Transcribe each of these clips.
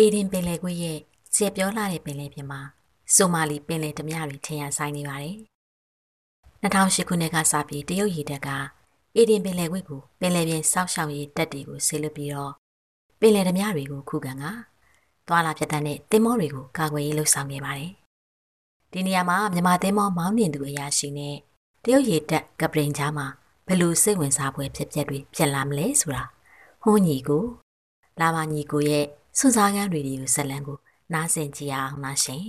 အေဒင်ပင်လယ်ကွေ့ရဲ့ကျေပြောလာတဲ့ပင်လယ်ပြင်မှာဆိုမာလီပင်လယ်ဓမြတွေထင်ရဆိုင်နေပါတယ်။2008ခုနှစ်ကစပြီးတရုတ်ရေတပ်ကအေဒင်ပင်လယ်ကွေ့ကိုပင်လယ်ပြင်စောက်ရှောက်ရေးတပ်တွေကိုဆေးလွတ်ပြီးတော့ပင်လယ်ဓမြတွေကိုခုခံကသွာလာပြတ်တဲ့တင်မောတွေကိုကာကွယ်ရေးလှုပ်ဆောင်နေပါတယ်။ဒီနေရာမှာမြန်မာတင်မောမောင်းနှင်သူအရာရှိနဲ့တရုတ်ရေတပ်ကပရင်ကြားမှာဘယ်လိုစိတ်ဝင်စားဖွယ်ဖြစ်ပျက်တွေဖြစ်လာမလဲဆိုတာဟွန်းညီကိုလာမညီကိုရဲ့ စွစားကန်းတွေဒီကိုဇလံကိုနားဆင်ကြည့်အောင်ပါရှင်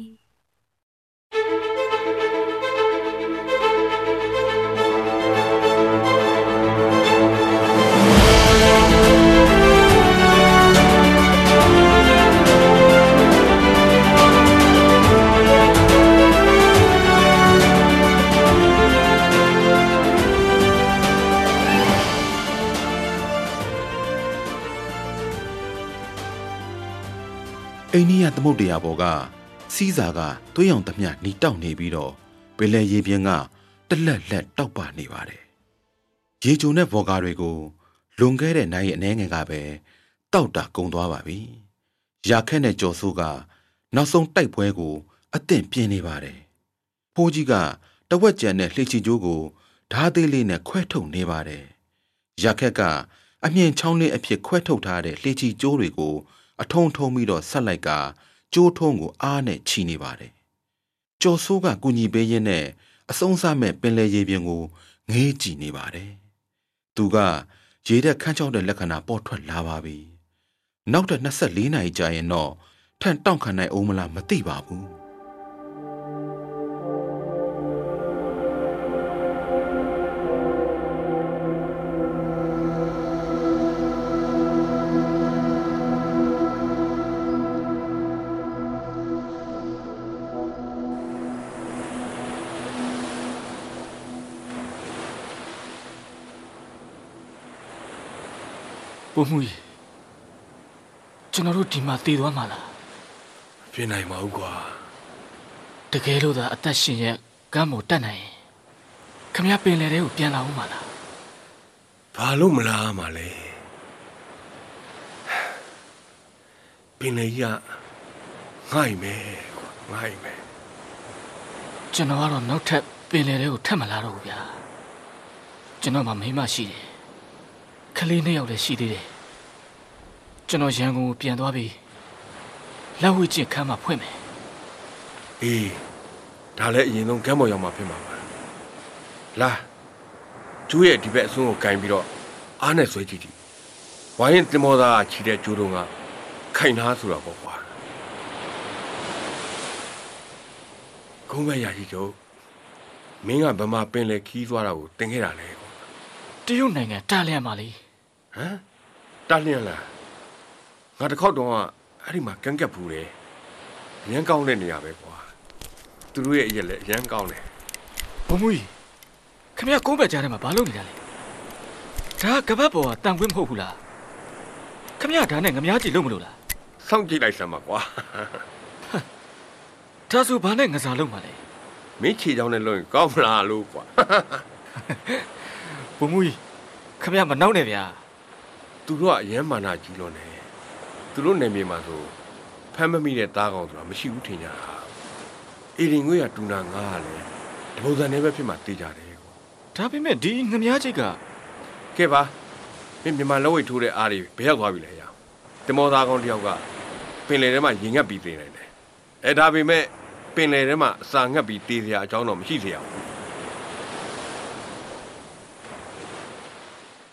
မုတ်တရားပေါ်ကစီးစာကသွေးရောင်သမျှနီတောက်နေပြီးတော့ပင်လယ်ရေပြင်ကတလက်လက်တောက်ပနေပါတယ်။ရေကြုံတဲ့ဘော်ကာတွေကိုလွန်ခဲ့တဲ့နိုင်ရဲ့အနှဲငယ်ကပဲတောက်တာကုန်သွားပါပြီ။ရာခက်နဲ့ကြော်ဆိုးကနောက်ဆုံးတိုက်ပွဲကို အသင့်ပြင်းနေပါတယ်။ဖိုးကြီးကတဝက်ကြံတဲ့လှေချီကျိုးကိုဓားသေးလေးနဲ့ခွဲထုတ်နေပါတယ်။ရာခက်ကအမြင့်ချောင်းလေးအဖြစ်ခွဲထုတ်ထားတဲ့လှေချီကျိုးတွေကို အထုံထုံပြီးတော့ဆက်လိုက်က ကျိုးထုံးကိုအားနဲ့ချီနေပါတယ်။ကျော်ဆိုးကကုညီပေးရင်းနဲ့အဆုံးစားမဲ့ပင်လယ်ရေပြင်ကိုငေးကြည့်နေပါတယ်။သူကရေတက်ခန်းချောက်တဲ့လက္ခဏာပေါ်ထွက်လာပါပြီ။နောက်တဲ့24နာရီကြာရင်တော့ထန်တောင့်ခံနိုင်အောင်မလားမသိပါဘူး။ ပုံမှုကြီးကျွန်တော်တို့ဒီမှာတည်သွားမှာလားဖြစ်နိုင်မှာဟုတ်ကွာတကယ်လို့သာအသက်ရှင်ရဲ့ကမ်းမို့တက်နိုင်ရင်ခမရပင်လေတဲ့ကိုပြန်လာဦးမှာလားဘာလို့မလားမလဲပင်လေကြီးကငှိုက်မယ်ကွာငှိုက်မယ်ကျွန်တော်ကတော့နောက်ထပ်ပင်လေတဲ့ကိုထပ်မလာတော့ဘူးဗျာကျွန်တော်မှမိမရှိတယ် ခလေးနှစ်ယောက်လည်းရှိသေးတယ်ကျွန်တော်ရန်ကုန်ကိုပြန်သွားပြီးလက်ဝှေ့ကျစ်ခမ်းမှာဖွင့်မယ်အေးဒါလည်းအရင်ဆုံးကမ်းပေါ်ရောက်မှဖြစ်မှာပါလာကျိုးရဲ့ဒီဘက်အစွန်းကိုကင်ပြီးတော့အားနဲ့ဆွဲကြည့်ကြည့်ဝိုင်းရင်တင်မောသားကခြိတဲ့ကျိုးတုံးကခိုင်နာဆိုတာပေါ့ကွာကုန်းမရရှိကျုပ်မင်းကဗမာပင်လေခီးသွားတာကိုတင်ခဲ့တာလေကွာတရုတ်နိုင်ငံတာလျန်ပါလေ ဟမ်တာလျန်လားငါတစ်ခေါက်တော့အဲ့ဒီမှာကန်းကက်ဘူးတယ်ရမ်းကောင်းတဲ့နေရာပဲကွာသူတို့ရဲ့အရက်လည်းရမ်းကောင်းတယ်ဘုံမူကြီးခမရကုန်းဘက်ကြားထဲမှာဘာလုပ်နေတာလဲဒါကကပတ်ပေါ်ကတန်ခွင့်မဟုတ်ဘူးလားခမရဒါနဲ့ငမားကြည့်လို့မလို့လားစောင့်ကြည့်လိုက်စမ်းပါကွာဒါဆိုဘာနဲ့ငစားလုံးမှာလဲမင်းခြေချောင်းနဲ့လွန်ရင်ကောင်းမလားလို့ကွာဘုံမူကြီးခမရမနှောက်နဲ့ဗျာ သူတို့ကအရမ်းမာနာကြီးလွန်တယ်သူတို့နယ်မြေမှာဆိုဖမ်းမမိတဲ့သားကောင်ဆိုတာမရှိဘူးထင်ကြတာအေရင်ငွေရတူနာငါကလည်းဒီပုံစံနဲ့ပဲဖြစ်မှတေးကြတယ်ကွာဒါပေမဲ့ဒီငမားချိတ်ကကဲပါမင်းမြန်မာလက်ဝိတ်ထိုးတဲ့အားတွေဘယ်ရောက်သွားပြီလဲရအောင်တမောသားကောင်တယောက်ကပင်လယ်ထဲမှာရင်ငတ်ပြီးသေးတယ်လေအဲဒါပေမဲ့ပင်လယ်ထဲမှာအစာငတ်ပြီးတေးစရာအကြောင်းတော့မရှိစေရဘူး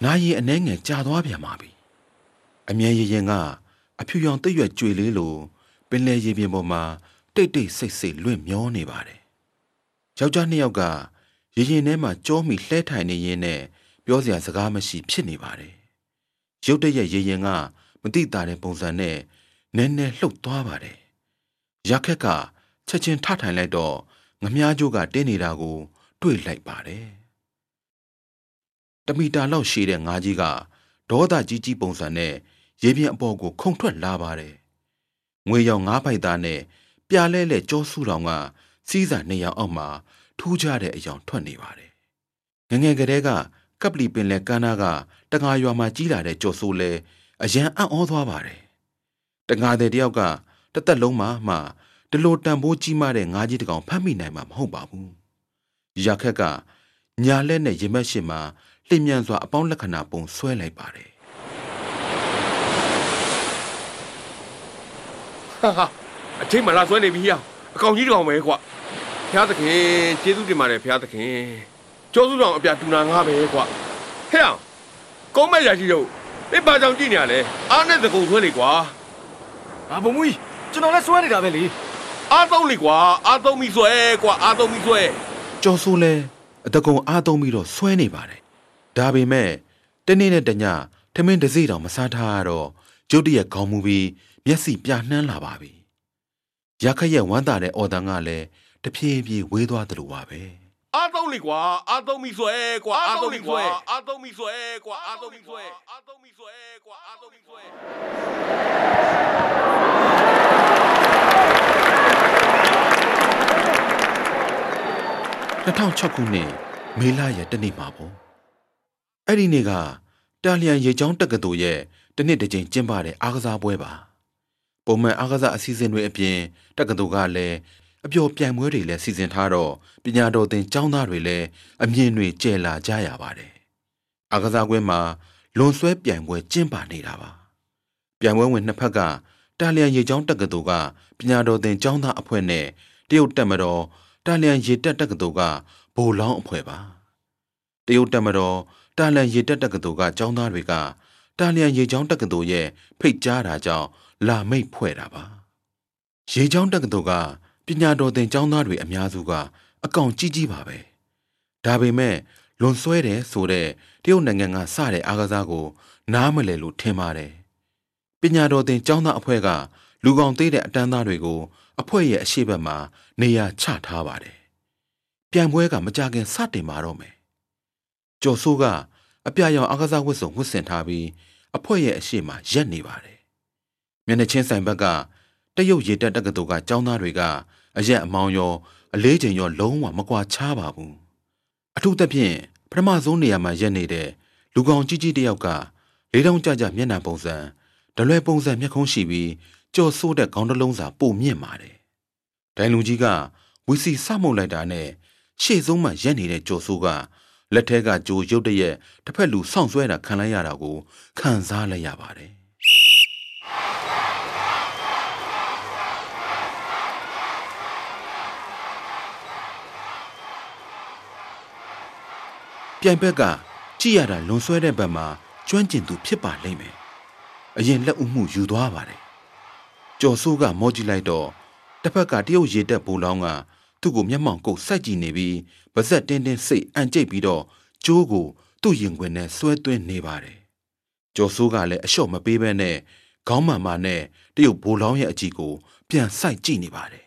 နာရီအနှဲငယ်ကြာသွားပြန်ပါပြီအမြဲရရင်ကအဖြူရောင်တိတ်ရွက်ကြွေလေးလိုပင်လယ်ရေပြင်ပေါ်မှာတိတ်တိတ်ဆိတ်ဆိတ်လွင့်မျောနေပါတယ်ယောက်ျားနှစ်ယောက်ကရေရင်ထဲမှာကြောမိလှဲထိုင်နေရင်းနဲ့ပြောစရာစကားမရှိဖြစ်နေပါတယ်ရုတ်တရက်ရေရင်ကမတိတာတဲ့ပုံစံနဲ့နဲနဲလှုပ်သွားပါတယ်ရက်ခက်ကချက်ချင်းထထိုင်လိုက်တော့ငမားကျိုးကတင်းနေတာကို တွေ့လိုက်ပါတယ် တမီတာလောက်ရှည်တဲ့ငါးကြီးကဒေါသကြီးကြီးပုံစံနဲ့ရေပြင်အပေါ်ကို ခုန်ထွက်လာပါတယ်။ငွေရောင်ငါးပိုက်သားနဲ့ပြာလဲလဲကြောဆူတောင်ကစီးစာနှစ်ယောက်အောက်မှာထူးခြားတဲ့အယောင်ထွက်နေပါတယ်။ငယ်ငယ်ကလေးကကပလီပင်လဲကန်းနာကတငါရွာမှာကြီးလာတဲ့ကြော်ဆိုးလဲအရန်အံ့ဩသွားပါတယ်တငါတဲ့တယောက်ကတသက်လုံးမှာမှဒီလိုတန်ဖိုးကြီးမားတဲ့ငါးကြီးတစ်ကောင်ဖမ်းမိနိုင်မှာမဟုတ်ပါဘူးရခက်ကညာလက်နဲ့ရင်မက်ရှင်မှာ လျင်မြန်စွာအပေါင်းလက္ခဏာပုံဆွဲလိုက်ပါတယ်ဟာဟာအချိန်မလာဆွဲနေပြီဟေ့အကောင်ကြီးတောင်ပဲကွာဖျားသခင်ကျေးဇူးတင်ပါတယ်ဖျားသခင်ကျောစုတော်အပြတူနာငါပဲကွာဟဲ့အောင်ကုန်းမဲ့ရရှိတော့ဒီပါကြောင်ကြည့်နေရလဲအားနဲ့သကုံဆွဲနေကွာအာဘုံမူကြီးကျွန်တော်လည်းစွဲနေတာပဲလေအားသုံးလေကွာအားသုံးပြီးဆွဲကွာအားသုံးပြီးဆွဲကျော်ဆိုးလဲအတကုံအားသုံးပြီးတော့ဆွဲနေပါတယ် ဒါပေမဲ့တနေ့နဲ့တညထမင်းတစ်စီတောင်မစားထားရတော့ကျုပ်တရက်ခေါင်းမူပြီးမျက်စိပြနှမ်းလာပါပြီရခက်ရဲ့ဝမ်းသာတဲ့အော်တန်ကလည်းတဖြည်းဖြည်းဝေးသွားသလိုပါပဲအားသုံးလေကွာအားသုံးပြီးဆွဲကွာအားသုံးပြီးဆွဲအားသုံးပြီးဆွဲကွာအားသုံးပြီးဆွဲအားသုံးပြီးဆွဲကွာအားသုံးပြီးဆွဲ2006ခုနှစ်မေလရဲ့တနေ့မှာပေါ့ အဲ့ဒီနေ့ကတာလျန်ရေချောင်းတက္ကသိုလ်ရဲ့တနှစ်တစ်ကြိမ်ကျင်းပတဲ့အားကစားပွဲပါပုံမှန်အားကစားအစီအစဉ်တွေအပြင်တက္ကသိုလ်ကလည်းအပျော်ပြိုင်ပွဲတွေလည်းစီစဉ်ထားတော့ပညာတော်သင်ကျောင်းသားတွေလည်းအမြင်တွေကျယ်လာကြရပါတယ်အားကစားကွင်းမှာလွန်ဆွဲပြိုင်ပွဲကျင်းပနေတာပါပြိုင်ပွဲဝင်နှစ်ဖက်ကတာလျန်ရေချောင်းတက္ကသိုလ်ကပညာတော်သင်ကျောင်းသားအဖွဲ့နဲ့တရုတ်တက်မတော်တာလျန်ရေတက်တက္ကသိုလ်ကဘိုလောင်းအဖွဲ့ပါတရုတ်တက်မတော် တာလျန်ရေတက်တက္ကသိုလ်ကကျောင်းသားတွေကတာလျန်ရေချောင်းတက္ကသိုလ်ရဲ့ဖိတ်ကြားတာကြောင့်လာမိတ်ဖွဲ့တာပါရေချောင်းတက္ကသိုလ်ကပညာတော်သင်ကျောင်းသားတွေအများစုကအကောင်ကြီးကြီးပါပဲဒါပေမဲ့လွန်ဆွဲတယ်ဆိုတဲ့တရုတ်နိုင်ငံကစတဲ့အားကစားကို နားမလည်လို့ထင်ပါတယ်ပညာတော်သင်ကျောင်းသားအဖွဲ့ကလူကောင်သေးတဲ့အတန်းသားတွေကိုအဖွဲ့ရဲ့အရှိတ်ဘက်မှာနေရာချထားပါတယ်ပြိုင်ပွဲကမကြခင်စတင်มาတော့မယ် ကျော်စိုးကအပြရောင်အားကစားဝတ်စုံဝတ်ဆင်ထားပြီးအဖွဲ့ရဲ့အရှိတ်မှာရက်နေပါတယ်မျက်နှာချင်းဆိုင်ဘက်ကတရုတ်ရေတက်တက္ကသိုလ်ကကျောင်းသားတွေကအရက်အမောင်းရောအလေးချိန်ရောလုံးဝမကွာခြားပါဘူးအထူးသဖြင့်ပထမဆုံးနေရာမှာရက်နေတဲ့လူကောင်ကြီးကြီးတယောက်ကလေးတောင်ကြကြမျက်နှာပုံစံဒလွယ်ပုံစံမျက်ခုံးရှိပြီးကြော်ဆိုးတဲ့ခေါင်းတစ်လုံးစာပုံမြင့်ပါတယ်ဒိုင်လူကြီးကဝီစီစမှုတ်လိုက်တာနဲ့ရှေ့ဆုံးမှရက်နေတဲ့ကြော်ဆိုးက လက်ထဲကကြိုရုတ်တရက်တစ်ဖက်လူစောင့်ဆွဲတာခံလိုက်ရတာကိုခံစားလိုက်ရပါတယ်ပြိုင်ဘက်ကကြည့်ရတာလွန်ဆွဲတဲ့ဘက်မှာကျွမ်းကျင်သူဖြစ်ပါလိမ့်မယ်အရင်လက်ဦးမှုယူသွားပါတယ်ကျော်စိုးကမောကြည့်လိုက်တော့တစ်ဖက်ကတရုတ်ရေတက်ဘူလောင်းက သူ့ကိုမျက်မှောင်ကုတ်စိုက်ကြည့်နေပြီးဗဇက်တင်းတင်းစိတ်အန်ကျိတ်ပြီးတော့ကျိုးကိုသူ့ရင်ခွင်နဲ့ဆွဲသွင်းနေပါတယ်ကျော်စိုးကလည်းအလျှော့မပေးဘဲနဲ့ခေါင်းမှန်မှနဲ့တရုတ်ဘူလောင်းရဲ့အကြည့်ကိုပြန်စိုက်ကြည့်နေပါတယ်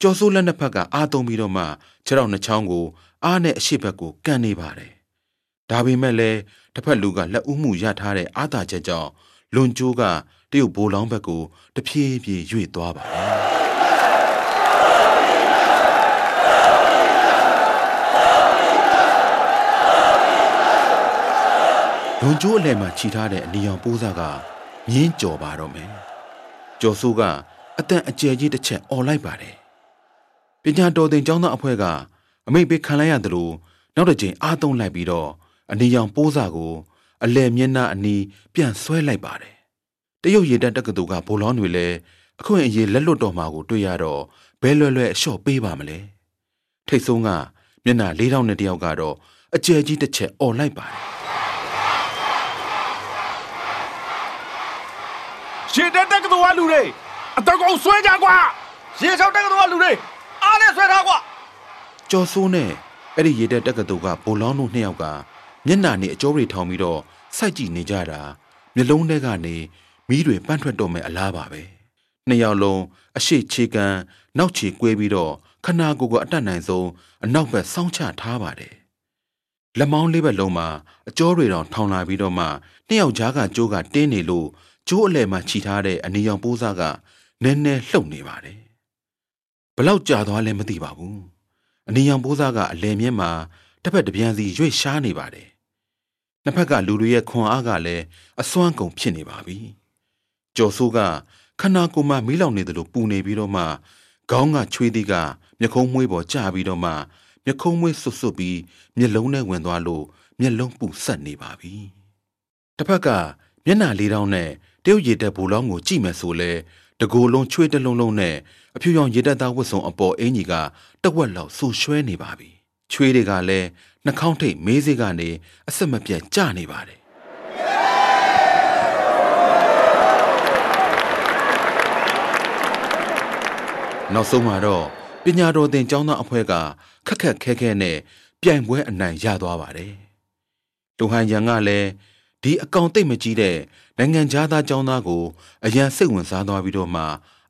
ကျော်စိုးလက်နှစ်ဖက်ကအာသုံးပြီးတော့မှခြေထောက်နှစ်ချောင်းကိုအားနဲ့အရှိတ်ဘက်ကိုကန်နေပါတယ်ဒါပေမဲ့လည်းတစ်ဖက်လူကလက်ဦးမှုရထားတဲ့အာသာချက်ကြောင့်လွန်ကျိုးကတရုတ်ဘိုးလောင်းဘက်ကိုတဖြည်းဖြည်းရွေ့သွားပါတယ် လွန်ကျိုးအလဲမှာခြိထားတဲ့အနီရောင်ပိုးစားကမြင်းကြော်ပါတော့မယ်ကျော်စိုးကအတန်အကျယ်ကြီးတစ်ချက်អော်လိုက်ပါတယ်ပညာတော်သင်ကျောင်းသားအဖွဲ့ကအမိတ်ပေးခံလိုက်ရတယ်လို့နောက်တစ်ချိန်အားသုံးလိုက်ပြီးတော့အနီရောင်ပိုးစားကိုအလဲမျက်နှာအနီးပြန်ဆွဲလိုက်ပါတယ်တရုတ်ရေတပ်တက္ကသိုလ်ကဘိုလောင်းတွေလည်းအခွင့်အရေးလက်လွတ်တော်မှာကိုတွေ့ရတော့ဘဲလွယ်လွယ်အလျှော့ပေးပါမလဲထိတ်ဆုံးကမျက်နှာလေးတောင်းနဲ့တယောက်ကတော့အကျယ်ကြီးတစ်ချက်អော်လိုက်ပါတယ် ရေတက်တက်ကတော်ကလူတွေအတကောင်ဆွဲကြကွာရေချောက်တက်ကတော်ကလူတွေအားနဲ့ဆွဲထားကွာကျော်စိုးနဲ့အဲ့ဒီရေတက်တက္ကသိုလ်ကဘိုလောင်းတို့နှစ်ယောက်ကမျက်နှာနဲ့အကျောတွေထောင်ပြီးတော့စိုက်ကြည့်နေကြတာမျက်လုံးထဲကနေမီးတွေပန့်ထွက်တော့မဲ့အလားပါပဲနှစ်ယောက်လုံးအရှိချေကန်နောက်ချေကွဲပြီးတော့ခနာကိုယ်ကအတတ်နိုင်ဆုံးအနောက်ဘက်စောင်းချထားပါတယ်လက်မောင်းလေးဘက်လုံးမှာအကျောတွေတောင်ထောင်လာပြီးတော့မှနှစ်ယောက်ကြားကကြိုးကတင်းနေလို့ ကျိုးအလဲမှာခြိထားတဲ့အနီရောင်ပိုးစားကနည်းနည်းလှုပ်နေပါတယ်ဘလောက်ကြာသွားလဲမသိပါဘူးအနီရောင်ပိုးစားကအလဲမြဲမှာတစ်ဖက်တစ်ပြန်စီရွေ့ရှားနေပါတယ်နှစ်ဖက်ကလူတွေရဲ့ခွန်အားကလည်းအစွမ်းကုန်ဖြစ်နေပါပြီကျော်စိုးကခနာကိုမှမီးလောင်နေတယ်လို့ပူနေပြီးတော့မှခေါင်းကချွေးသည်ကမျက်ခုံးမွေးပေါ်ကျပြီးတော့မှမျက်ခုံးမွေးဆွတ်ဆွတ်ပြီးမျက်လုံးနဲ့ဝင်သွားလို့မျက်လုံးပူဆက်နေပါပြီတစ်ဖက်ကမျက်နှာလေးတောင်းနဲ့ တရုတ်ရည်တက်ဘူလောင်းကိုကြည့်မယ်ဆိုလဲတကိုယ်လုံးချွေးတလုံးလုံးနဲ့အဖြူရောင်ရည်တက်သားဝတ်စုံအပေါ်အင်ကြီးကတဝက်လောက်ဆူရွှဲနေပါပြီချွေးတွေကလည်းနှာခေါင်းထိတ်မေးစေးကနေအဆက်မပြတ်ကျနေပါတယ်နောက်ဆုံးမှာတော့ပညာတော်သင်ကျောင်းသားအဖွဲ့ကခက်ခက်ခဲခဲနဲ့ပြိုင်ပွဲအနိုင်ရသွားပါတယ်။တူဟန်ရန်ကလည်း ဒီအကောင်တိတ်မကြီးတဲ့နိုင်ငံသားကျောင်းသားကိုအရန်စိတ်ဝင်စားသွားပြီးတော့မှ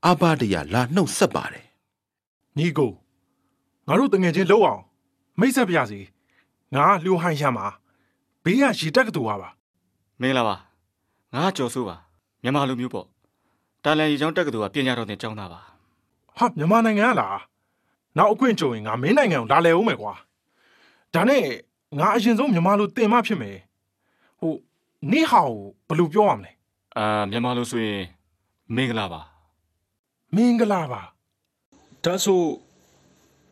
အဘတရလာနှုတ်ဆက်ပါတယ်ညီကိုငါတို့တငယ်ချင်းလှုပ်အောင်မိတ်ဆက်ပြစီငါလျှိုဟိုင်းရမှာဘေးကရေတက်ကတူပါပါမင်္ဂလာပါငါကကျော်စိုးပါမြန်မာလူမျိုးပေါ့တာလန်ရီချောင်းတက္ကသိုလ်ကပညာတော်သင်ကျောင်းသားပါဟာမြန်မာနိုင်ငံကလားနောက်အခွင့်ကြုံရင်ငါမင်းနိုင်ငံကိုလာလဲဦးမယ်ကွာဒါနဲ့ငါအရင်ဆုံးမြန်မာလူတင်မဖြစ်မယ်ဟို နေဟောင်ဘယ်လိုပြောရမလဲအာမြန်မာလူဆိုရင်မင်္ဂလာပါမင်္ဂလာပါဒါဆို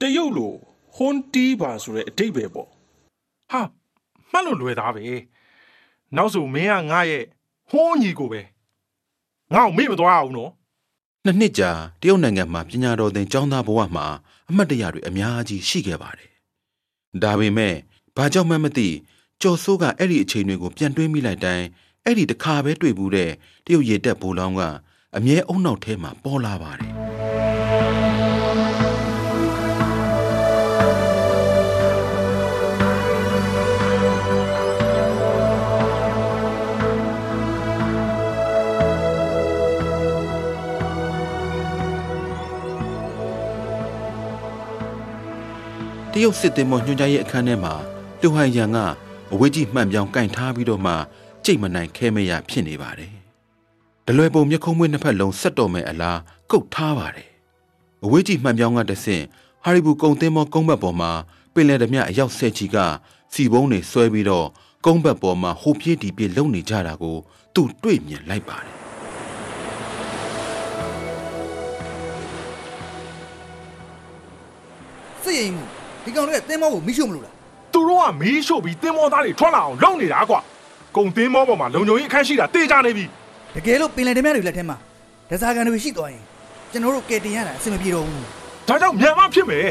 တရုတ်လိုဟွန်တီးပါဆိုတဲ့အတိတ်ပဲပေါ့ဟာမှတ်လို့လွယ်သားပဲနောက်ဆိုမင်းကငါရဲ့ဟွန်းညီကိုပဲငါ့ကိုမေ့မသွားအောင်နော်။နှစ်နှစ်ကြာတရုတ်နိုင်ငံမှာပညာတော်သင်ကျောင်းသားဘဝမှာအမတ်တရတွေအများကြီးရှိခဲ့ပါတယ်။ဒါပေမဲ့ဘာကြောင့်မှမသိ ကျော်စိုးကအဲ့ဒီအချိန်တွေကိုပြန်တွေးမိလိုက်တိုင်းအဲ့ဒီတစ်ခါပဲတွေ့ဘူးတဲ့တရုတ်ရေတက်ဘူလောင်းကအမြဲအုံနောက်ထဲမှာပေါ်လာပါတယ်။တရုတ်စစ်သည်မော်ညွှန်ကြားရေးအခန်းထဲမှာလူဟန်ရန်က အဝေးကြီးမှန်ပြောင်းကင်ထားပြီးတော့မှကြိတ်မနိုင်ခဲမရဖြစ်နေပါတယ်။ဒလွယ်ပုံမျက်ခုံးမွေးနှစ်ဖက်လုံးဆက်တော်မဲ့အလားကုတ်ထားပါတယ်။အဝေးကြီးမှန်ပြောင်းကတဆင့်ဟာရီဘူကုံသင်းမောကုန်းဘက်ပေါ်မှာပင်လယ်ဓမြအရောက်ဆဲချီကစီပုံးတွေဆွဲပြီးတော့ကုန်းဘက်ပေါ်မှာဟိုပြေးဒီပြေးလုံနေကြတာကိုသူတွေ့မြင်လိုက်ပါတယ်စစ်ရင်မှုဒီကောင်တွေကတင်းမောကိုမိရှုမလို့လား သူတို့ကမီးရှို့ပြီးတင်းမောသားတွေထွက်လာအောင်လုပ်နေတာကွာကုံတင်းမောပေါ်မှာလုံခြုံရေးအခန်းရှိတာတေးကြနေပြီတကယ်လို့ပင်လယ်ဓမြတွေလက်ထဲမှာဒဇာကန်တွေရှိသွားရင်ကျွန်တော်တို့ကယ်တင်ရတာအဆင်မပြေတော့ဘူးဒါကြောင့်မြန်မာဖြစ်မယ်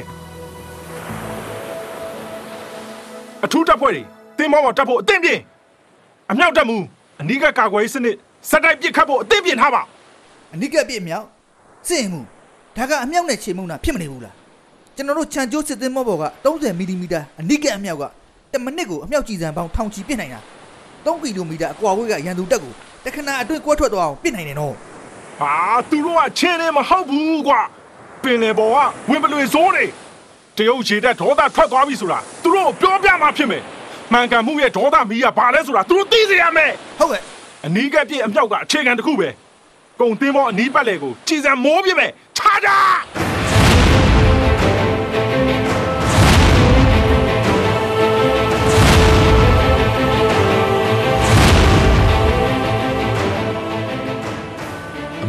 အထူးတပ်ဖွဲ့တွေတင်းမောပေါ်တက်ဖို့အသင့်ပြင်အမြောက်တက်မှုအနီးကကာကွယ်ရေးစနစ်စက်တိုက်ပစ်ခတ်ဖို့အသင့်ပြင်ထားပါအနိကပြည့်မြောက်စစ်ရင်မှုဒါကအမြောက်နဲ့ချေမှုန်းတာဖြစ်မနေဘူးလား ကျွန်တော်တို့ခြံကျိုးစစ်သင်းမောပေါ်က30မီလီမီတာအနိကအမြောက်က1မိနစ်ကိုအမြောက်ကြည်စံပေါင်းထောင်ချီပစ်နိုင်တာ3ကီလိုမီတာအကွာဝေးကရန်သူတက်ကိုတခဏအတွင်းကွဲထွက်သွားအောင်ပစ်နိုင်တယ်နော်ဟာသူတို့ကချင်းနေမဟုတ်ဘူးကွာပင်လေပေါ်ကဝင်ပလွေစိုးတွေတရုတ်ရေတက်ဒေါသထွက်သွားပြီဆိုတာသူတို့ကိုပြောပြမှဖြစ်မယ်မှန်ကန်မှုရဲ့ဒေါသမီးကဘာလဲဆိုတာသူတို့သိစေရမယ်ဟုတ်ကဲ့အနီးကပ်ပြည့်အမြောက်ကအခြေခံတစ်ခုပဲကုံတင်းမောအနီးပတ်လေကိုကြည်စံမိုးပြပဲခြားကြ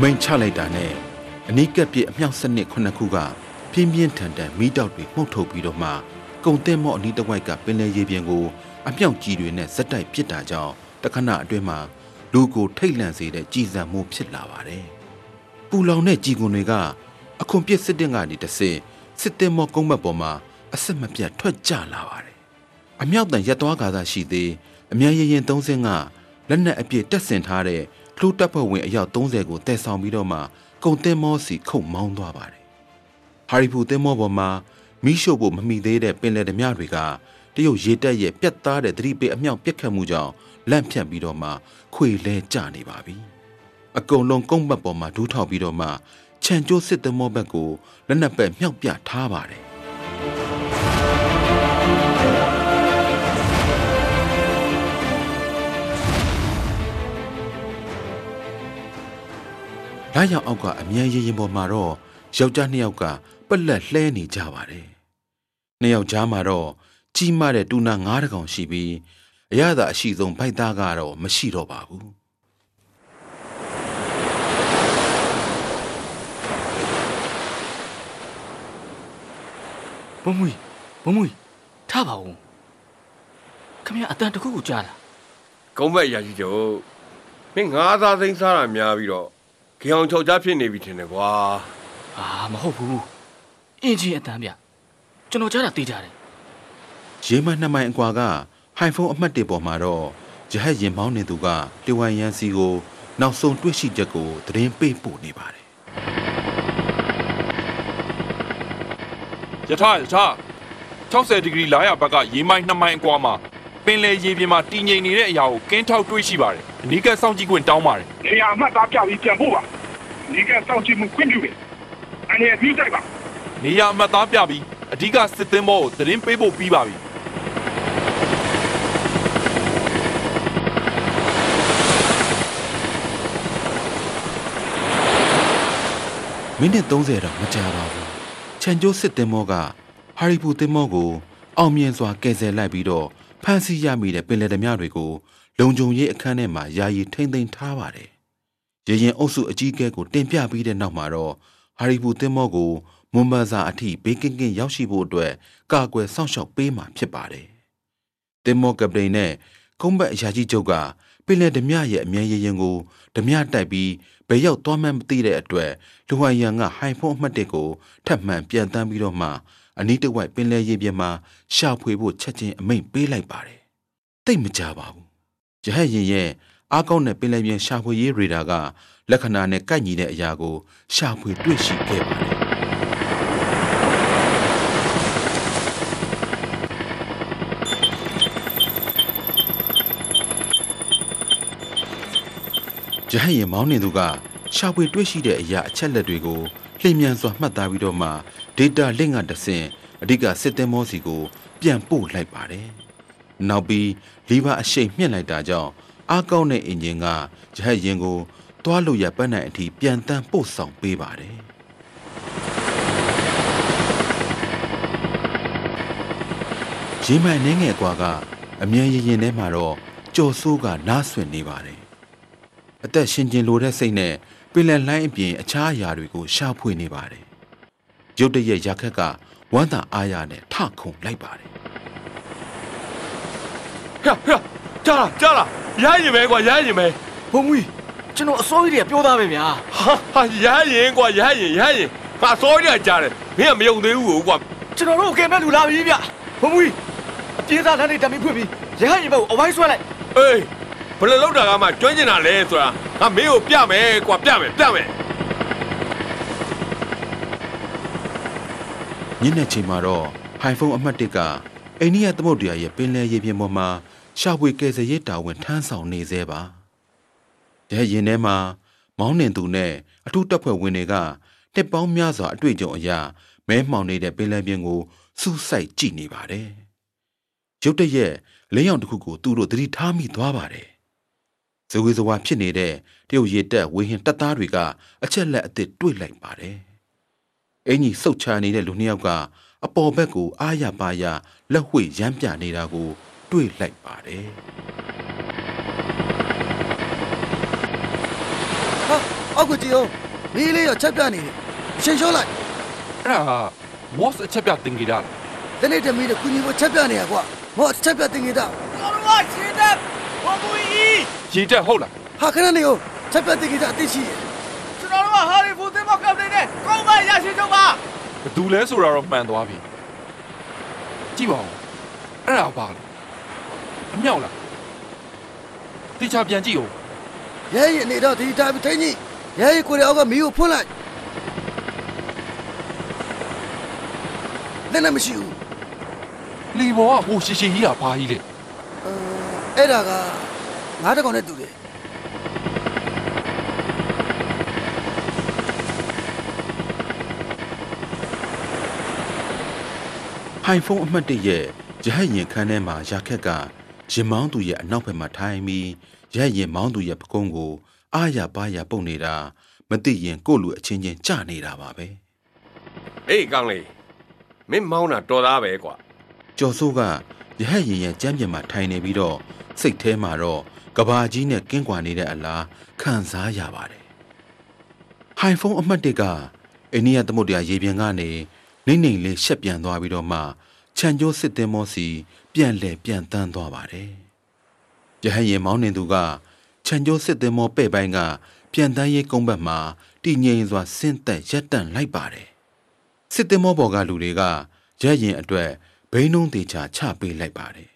အမိန်ချလိုက်တာနဲ့အနီးကပ်ပြည့်အမြောက်စနစ်ခုနှစ်ခုကပြင်းပြင်းထန်ထန်မီးတောက်တွေမှုတ်ထုတ်ပြီးတော့မှကုံတဲ့မော့အနီးတစ်ဝိုက်ကပင်လယ်ရေပြင်ကိုအမြောက်ကြီးတွေနဲ့ဇက်တိုက်ပစ်တာကြောင့်တခဏအတွင်းမှာလူကိုထိတ်လန့်စေတဲ့ကြည်စံမှုဖြစ်လာပါတယ်။ပူလောင်တဲ့ကြည်ကွန်တွေကအခွန်ပြစ်စစ်တင်ကနေတဆင့်စစ်တင်မော့ကုန်းဘက်ပေါ်မှာအဆက်မပြတ်ထွက်ကြလာပါတယ်။အမြောက်တန်ရက်သွားကားသာရှိသေးအမြန်ရရင်သုံးစင်းကလက်နက်အပြည့်တက်ဆင်ထားတဲ့ လှူတပ်ဖွဲ့ဝင်အယောက်30ကိုတည်ဆောင်ပြီးတော့မှကုံတင်မောစီခုတ်မောင်းသွားပါတယ်။ဟာရီဖူတင်မောပေါ်မှာမိရှို့ဖို့မမိသေးတဲ့ပင်လယ်ဓမြတွေကတရုတ်ရေတပ်ရဲ့ပြတ်သားတဲ့သတိပေးအမြောက်ပြက်ခတ်မှုကြောင့်လန့်ဖြန့်ပြီးတော့မှခွေလဲကျနေပါပြီ။အကုံလုံးကုန်းဘက်ပေါ်မှာဒူးထောက်ပြီးတော့မှခြံကျိုးစစ်သမောဘက်ကိုလက်နက်ပဲ့မြောက်ပြထားပါတယ်။ ။လာရောက်အောက်ကအမြန်ရင်ရင်ပေါ်မှာတော့ယောက်ျားနှစ်ယောက်ကပက်လက်လှဲနေကြပါတယ်။နှစ်ယောက်ကြားမှာတော့ကြီးမားတဲ့တူနာငါးတကောင်ရှိပြီးအရသာအရှိဆုံးဖိုက်သားကတော့မရှိတော့ပါဘူး။ဘုံမွေဘုံမွေထပါဦးခမရအတန်တခုခုကြားတာကုန်းဘက်ရာကြီးတို့မင်းငါးသားသိန်းစားတာများပြီးတော့ ခေအောင်ချောက်ကြားဖြစ်နေပြီထင်တယ်ကွာအာမဟုတ်ဘူးအင်ဂျင်အတန်ဗျကျွန်တော်ကြားတာသိကြတယ်ရေမနှစ်မိုင်အကွာကဟိုင်ဖုန်းအမှတ်တွေပေါ်မှာတော့ရဟတ်ရင်မောင်းနေသူကလျဝိုင်ရန်စီကို နောက်ဆုံးတွေ့ရှိချက်ကိုသတင်းပေးပို့နေပါတယ်ယထာယထာ60ဒီဂရီလာရဘက်ကရေမိုင်း2မိုင်အကွာမှာပင်လယ်ရေပြင်မှာတည်ငြိမ်နေတဲ့အရာကိုကင်းထောက်တွေးရှိပါတယ် အနီးကပ်စောင့်ကြည့်ခွင့်တောင်းပါတယ်နေရာအမှတ်သားပြပြီးပြန်ဖို့ပါဒီကစောင့်ကြည့်မှုခွင့်ပြုတယ်အနေနဲ့ပြီးတိုက်ပါနေရာအမှတ်သားပြပြီးအဓိကစစ်သင်းဘောကိုသတင်းပေးဖို့ပြီးပါပြီမိနစ်30တော့မကြာပါဘူးခြံကျိုးစစ်တင်မောကဟာရီပူတင်မောကိုအောင်မြင်စွာကယ်ဆယ်လိုက်ပြီးတော့ဖမ်းဆီးရမိတဲ့ပင်လယ်ဓမြတွေကို လုံခြုံရေးအခန်းထဲမှာယာယီထိမ့်သိမ်းထားပါတယ်ရေရင်အုပ်စုအကြီးအကဲကိုတင်ပြပြီးတဲ့နောက်မှာတော့ဟာရီပူတင်မောကိုမွန်ဘာဇာအထိဘေးကင်းကင်းရောက်ရှိဖို့အတွက်ကာကွယ်စောင့်ရှောက်ပေးမှာဖြစ်ပါတယ်တင်မောကပတိန်နဲ့ကုန်းဘက်အရာကြီးချုပ်ကပင်လယ်ဓမြရဲ့အမြဲရရင်ကိုဓမြတိုက်ပြီးဘယ်ရောက်သွားမှန်းမသိတဲ့အတွက်လူဟိုင်ယန်ကဟိုင်ဖုန်းအမှတ်တစ်ကိုထပ်မံပြန်တန်းပြီးတော့မှအနီးတစ်ဝိုက်ပင်လယ်ရေပြင်မှာရှာဖွေဖို့ချက်ချင်းအမိန့်ပေးလိုက်ပါတယ်။တိတ်မကြပါဘူး။ ရဟတ်ရင်ရဲ့အားကောင်းတဲ့ပင်လယ်ပြင်ရှာဖွေရေးရေဒါကလက္ခဏာနဲ့ကိုက်ညီတဲ့အရာကိုရှာဖွေတွေ့ရှိခဲ့ပါတယ်။ရဟတ်ရင်မောင်းနေသူကရှာဖွေတွေ့ရှိတဲ့အရာအချက်လက်တွေကိုလျင်မြန်စွာမှတ်သားပြီးတော့မှ data link ကတဆင့်အဓိကစစ်သည်မောစီကို ပြန်ပို့လိုက်ပါတယ်။ နောက်ပြီးလီဗာအရှိန်မြင့်လိုက်တာကြောင့်အားကောင်းတဲ့အင်ဂျင်ကရဟတ်ရင်ကိုတွားလို့ရပတ်နိုင်အထိပြန်တန်းပို့ဆောင်ပေးပါတယ်။ရေမိုင်နှင်းငယ်ကွာကအမြန်ရင်ရင်ထဲမှာတော့ကြော်ဆိုးကနားဆွင့်နေပါတယ်။အသက်ရှင်ကျင်လိုတဲ့စိတ်နဲ့ပင်လယ်လှိုင်းအပြင်အခြားအရာတွေကိုရှာဖွေနေပါတယ်။ရုတ်တရက်ရာခက်ကဝမ်းသာအားရနဲ့ထခုန်လိုက်ပါတယ် ဟဲ့ဟဲ့ကြားလားကြားလားရရင်ပဲကွာရရင်ပဲဘုံမူကျွန်တော်အစိုးရတွေကပြောသားပဲဗျာဟာဟာရရင်ကွာရရင်ရရင်ငါစောရကြားတယ်မင်းကမယုံသေးဘူးကွာကျွန်တော်တို့ကဲမဲ့လူလာပြီဗျဘုံမူအပြေးသားလမ်းတွေတမီဖွင့်ပြီးရဟတ်ရင်ဘက်ကိုအဝိုင်းဆွဲလိုက်အေးဘယ်လိုလုပ်တာကမှကျွမ်းကျင်တာလဲဆိုတာငါမင်းကိုပြမယ်ကွာပြမယ်ပြမယ်။ညနေချိန်မှာတော့ဟိုင်ဖုန်းအမှတ်တစ်ကအိန္ဒိယသမုဒ္ဒရာရဲ့ပင်လယ်ရေပြင်ပေါ်မှာ ရှာဖွေကယ်ဆယ်ရေးတာဝန်ထမ်းဆောင်နေသေးပါ။ရဲရင်ထဲမှာမောင်းနှင်သူနဲ့အထူးတပ်ဖွဲ့ဝင်တွေကတစ်ပေါင်းများစွာအတွေ့အကြုံအရမဲမှောင်နေတဲ့ပင်လယ်ပြင်ကိုစူးစိုက်ကြည့်နေပါတယ်။ရုတ်တရက်လင်းရောင်တစ်ခုကိုသူတို့သတိထားမိသွားပါတယ်။ဇဝေဇဝါဖြစ်နေတဲ့တရုတ်ရေတက်ဝေဟင်တပ်သားတွေကအချက်လက်အသစ်တွေ့လိုက်ပါတယ်။အင်ကြီးစုတ်ချနေတဲ့လူနှစ်ယောက်ကအပေါ်ဘက်ကိုအားရပါရလက်ဝှေ့ရမ်းပြနေတာကို တွေ့လိုက်ပါတယ်။ဟာအောက်ကကြည့်အောင်မီးလေးရောချက်ပြနေတယ်ရှင်လျှောလိုက်အဲ့ဒါမော့စ်အချက်ပြတင်ကြတာဒီနေ့တမီးတို့ကုညီဖို့ချက်ပြနေရကွာမော့ချက်ပြတင်နေတာရေတက်ဟုတ်လားဟာခဏနေအောင်ချက်ပြတင်နေတာအသိရှိတယ်ဘယ်သူလဲဆိုတာတော့မှန်သွားပြီကြည့်ပါဦးအဲ့ဒါပါလေ အမြောက်လားတိချာပြန်ကြည့်ဦးရဲရင်နေတော့ဒီတိုင်းထိန်းကြီးရဲရင်ကိုရအောက်ကမီးကိုဖွင့်လိုက်လည်းမရှိဘူးလီဘောကဟိုရှီရှီကြီးတာဘာကြီးလဲအဲ့ဒါကငါးတကောင်နဲ့တူတယ်ဟိုင်ဖုန်းအမှတ်တရဲ့ရဟတ်ရင်ခန်းထဲမှာရာခက်က ရင်မောင်းသူရဲ့အနောက်ဘက်မှာထိုင်ပြီးရဟတ်ရင်မောင်းသူရဲ့ပကုံးကိုအားရပါးရပုတ်နေတာမသိရင်ကိုယ့်လူအချင်းချင်းကြနေတာပါပဲအေးကောင်းလေးမင်းမောင်းတာတော်သားပဲကွာကျော်စိုးကရဟတ်ရင်ရဲ့ကြမ်းပြင်မှာထိုင်နေပြီးတော့စိတ်ထဲမှာတော့ကဘာကြီးနဲ့ကင်းကွာနေတဲ့အလားခံစားရပါတယ်ဟိုင်ဖုန်းအမှတ်တကအိန္ဒိယသမုဒ္ဒရာရေပြင်ကနေနှိမ့်နှိမ့်လေးရှက်ပြန်သွားပြီးတော့မှခြံကျိုးစစ်တင်မောစီပြန်လဲပြန်တန်းသွားပါတယ်။ရဟရင်မောင်းနေသူကခြံကျိုးစစ်တင်မောပဲ့ပိုင်းကပြန်တန်းရေးကုန်းဘက်မှာတည်ငြိမ်စွာဆင်းသက်ရက်တန့်လိုက်ပါတယ်။စစ်တင်မောပေါ်ကလူတွေကရရင်အတွက်ဘိန်းနှုံးသေးချာချပေးလိုက်ပါတယ်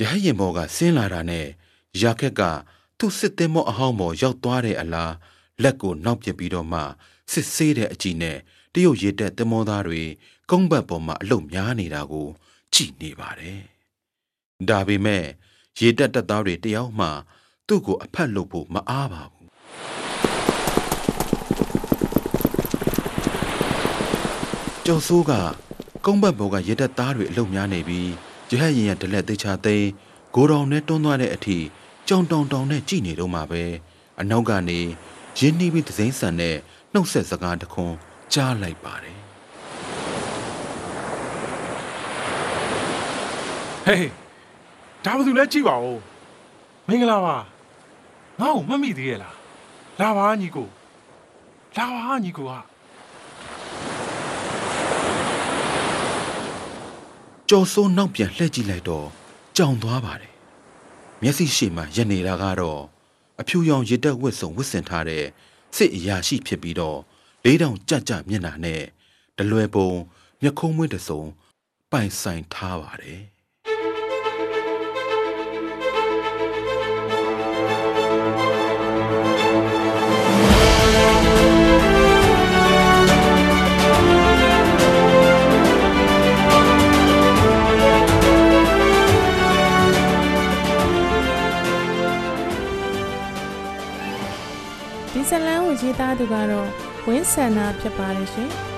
ရဟရင်ဘော်ကဆင်းလာတာနဲ့ရာခက်ကသူ့စစ်သည်မောအဟောင်းပေါ်ရောက်သွားတဲ့အလားလက်ကိုနောက်ပြပြီးတော့မှစစ်ဆေးတဲ့အကြည့်နဲ့တရုတ်ရေတက်သမောသားတွေကုန်းဘတ်ပေါ်မှာအလုတ်များနေတာကိုကြည့်နေပါတယ်။ဒါပေမဲ့ရေတက်တက်သားတွေတယောက်မှ သူ့ကိုအဖက်လုပ်ဖို့မအားပါဘူး။ကျော်စိုးကကုန်းဘတ်ဘော်ကရေတက်သားတွေအလုတ်များနေပြီး ရဟတ်ရင်ရဒလက်သေးချာသိမ်းဂိုတော်နဲ့တွန်းသွားတဲ့အထိကြောင်တောင်တောင်နဲ့ကြည်နေတော့မှပဲအနောက်ကနေရင်းနှီးပြီးသစိမ့်ဆန်တဲ့နှုတ်ဆက်စကားတခွန်းကြားလိုက်ပါတယ်ဟေးဒါဘာလို့လဲကြည့်ပါဦးမင်္ဂလာပါငါ့ကိုမမိသေးရဲ့လားလာပါညီကိုလာပါညီကိုဟာ ကြော်စိုးနောက်ပြန်လှည့်ကြည့်လိုက်တော့ကြောင်သွားပါတယ်မျက်စိရှိမှရနေတာကတော့အဖြူရောင်ရစ်တက်ဝတ်စုံဝတ်ဆင်ထားတဲ့စစ်အရာရှိဖြစ်ပြီးတော့လေးတောင်ကြကြမျက်နှာနဲ့ဒလွယ်ပုံမျက်ခုံးမွေးတစုံပိုင်ဆိုင်ထားပါတယ် ဒီဇ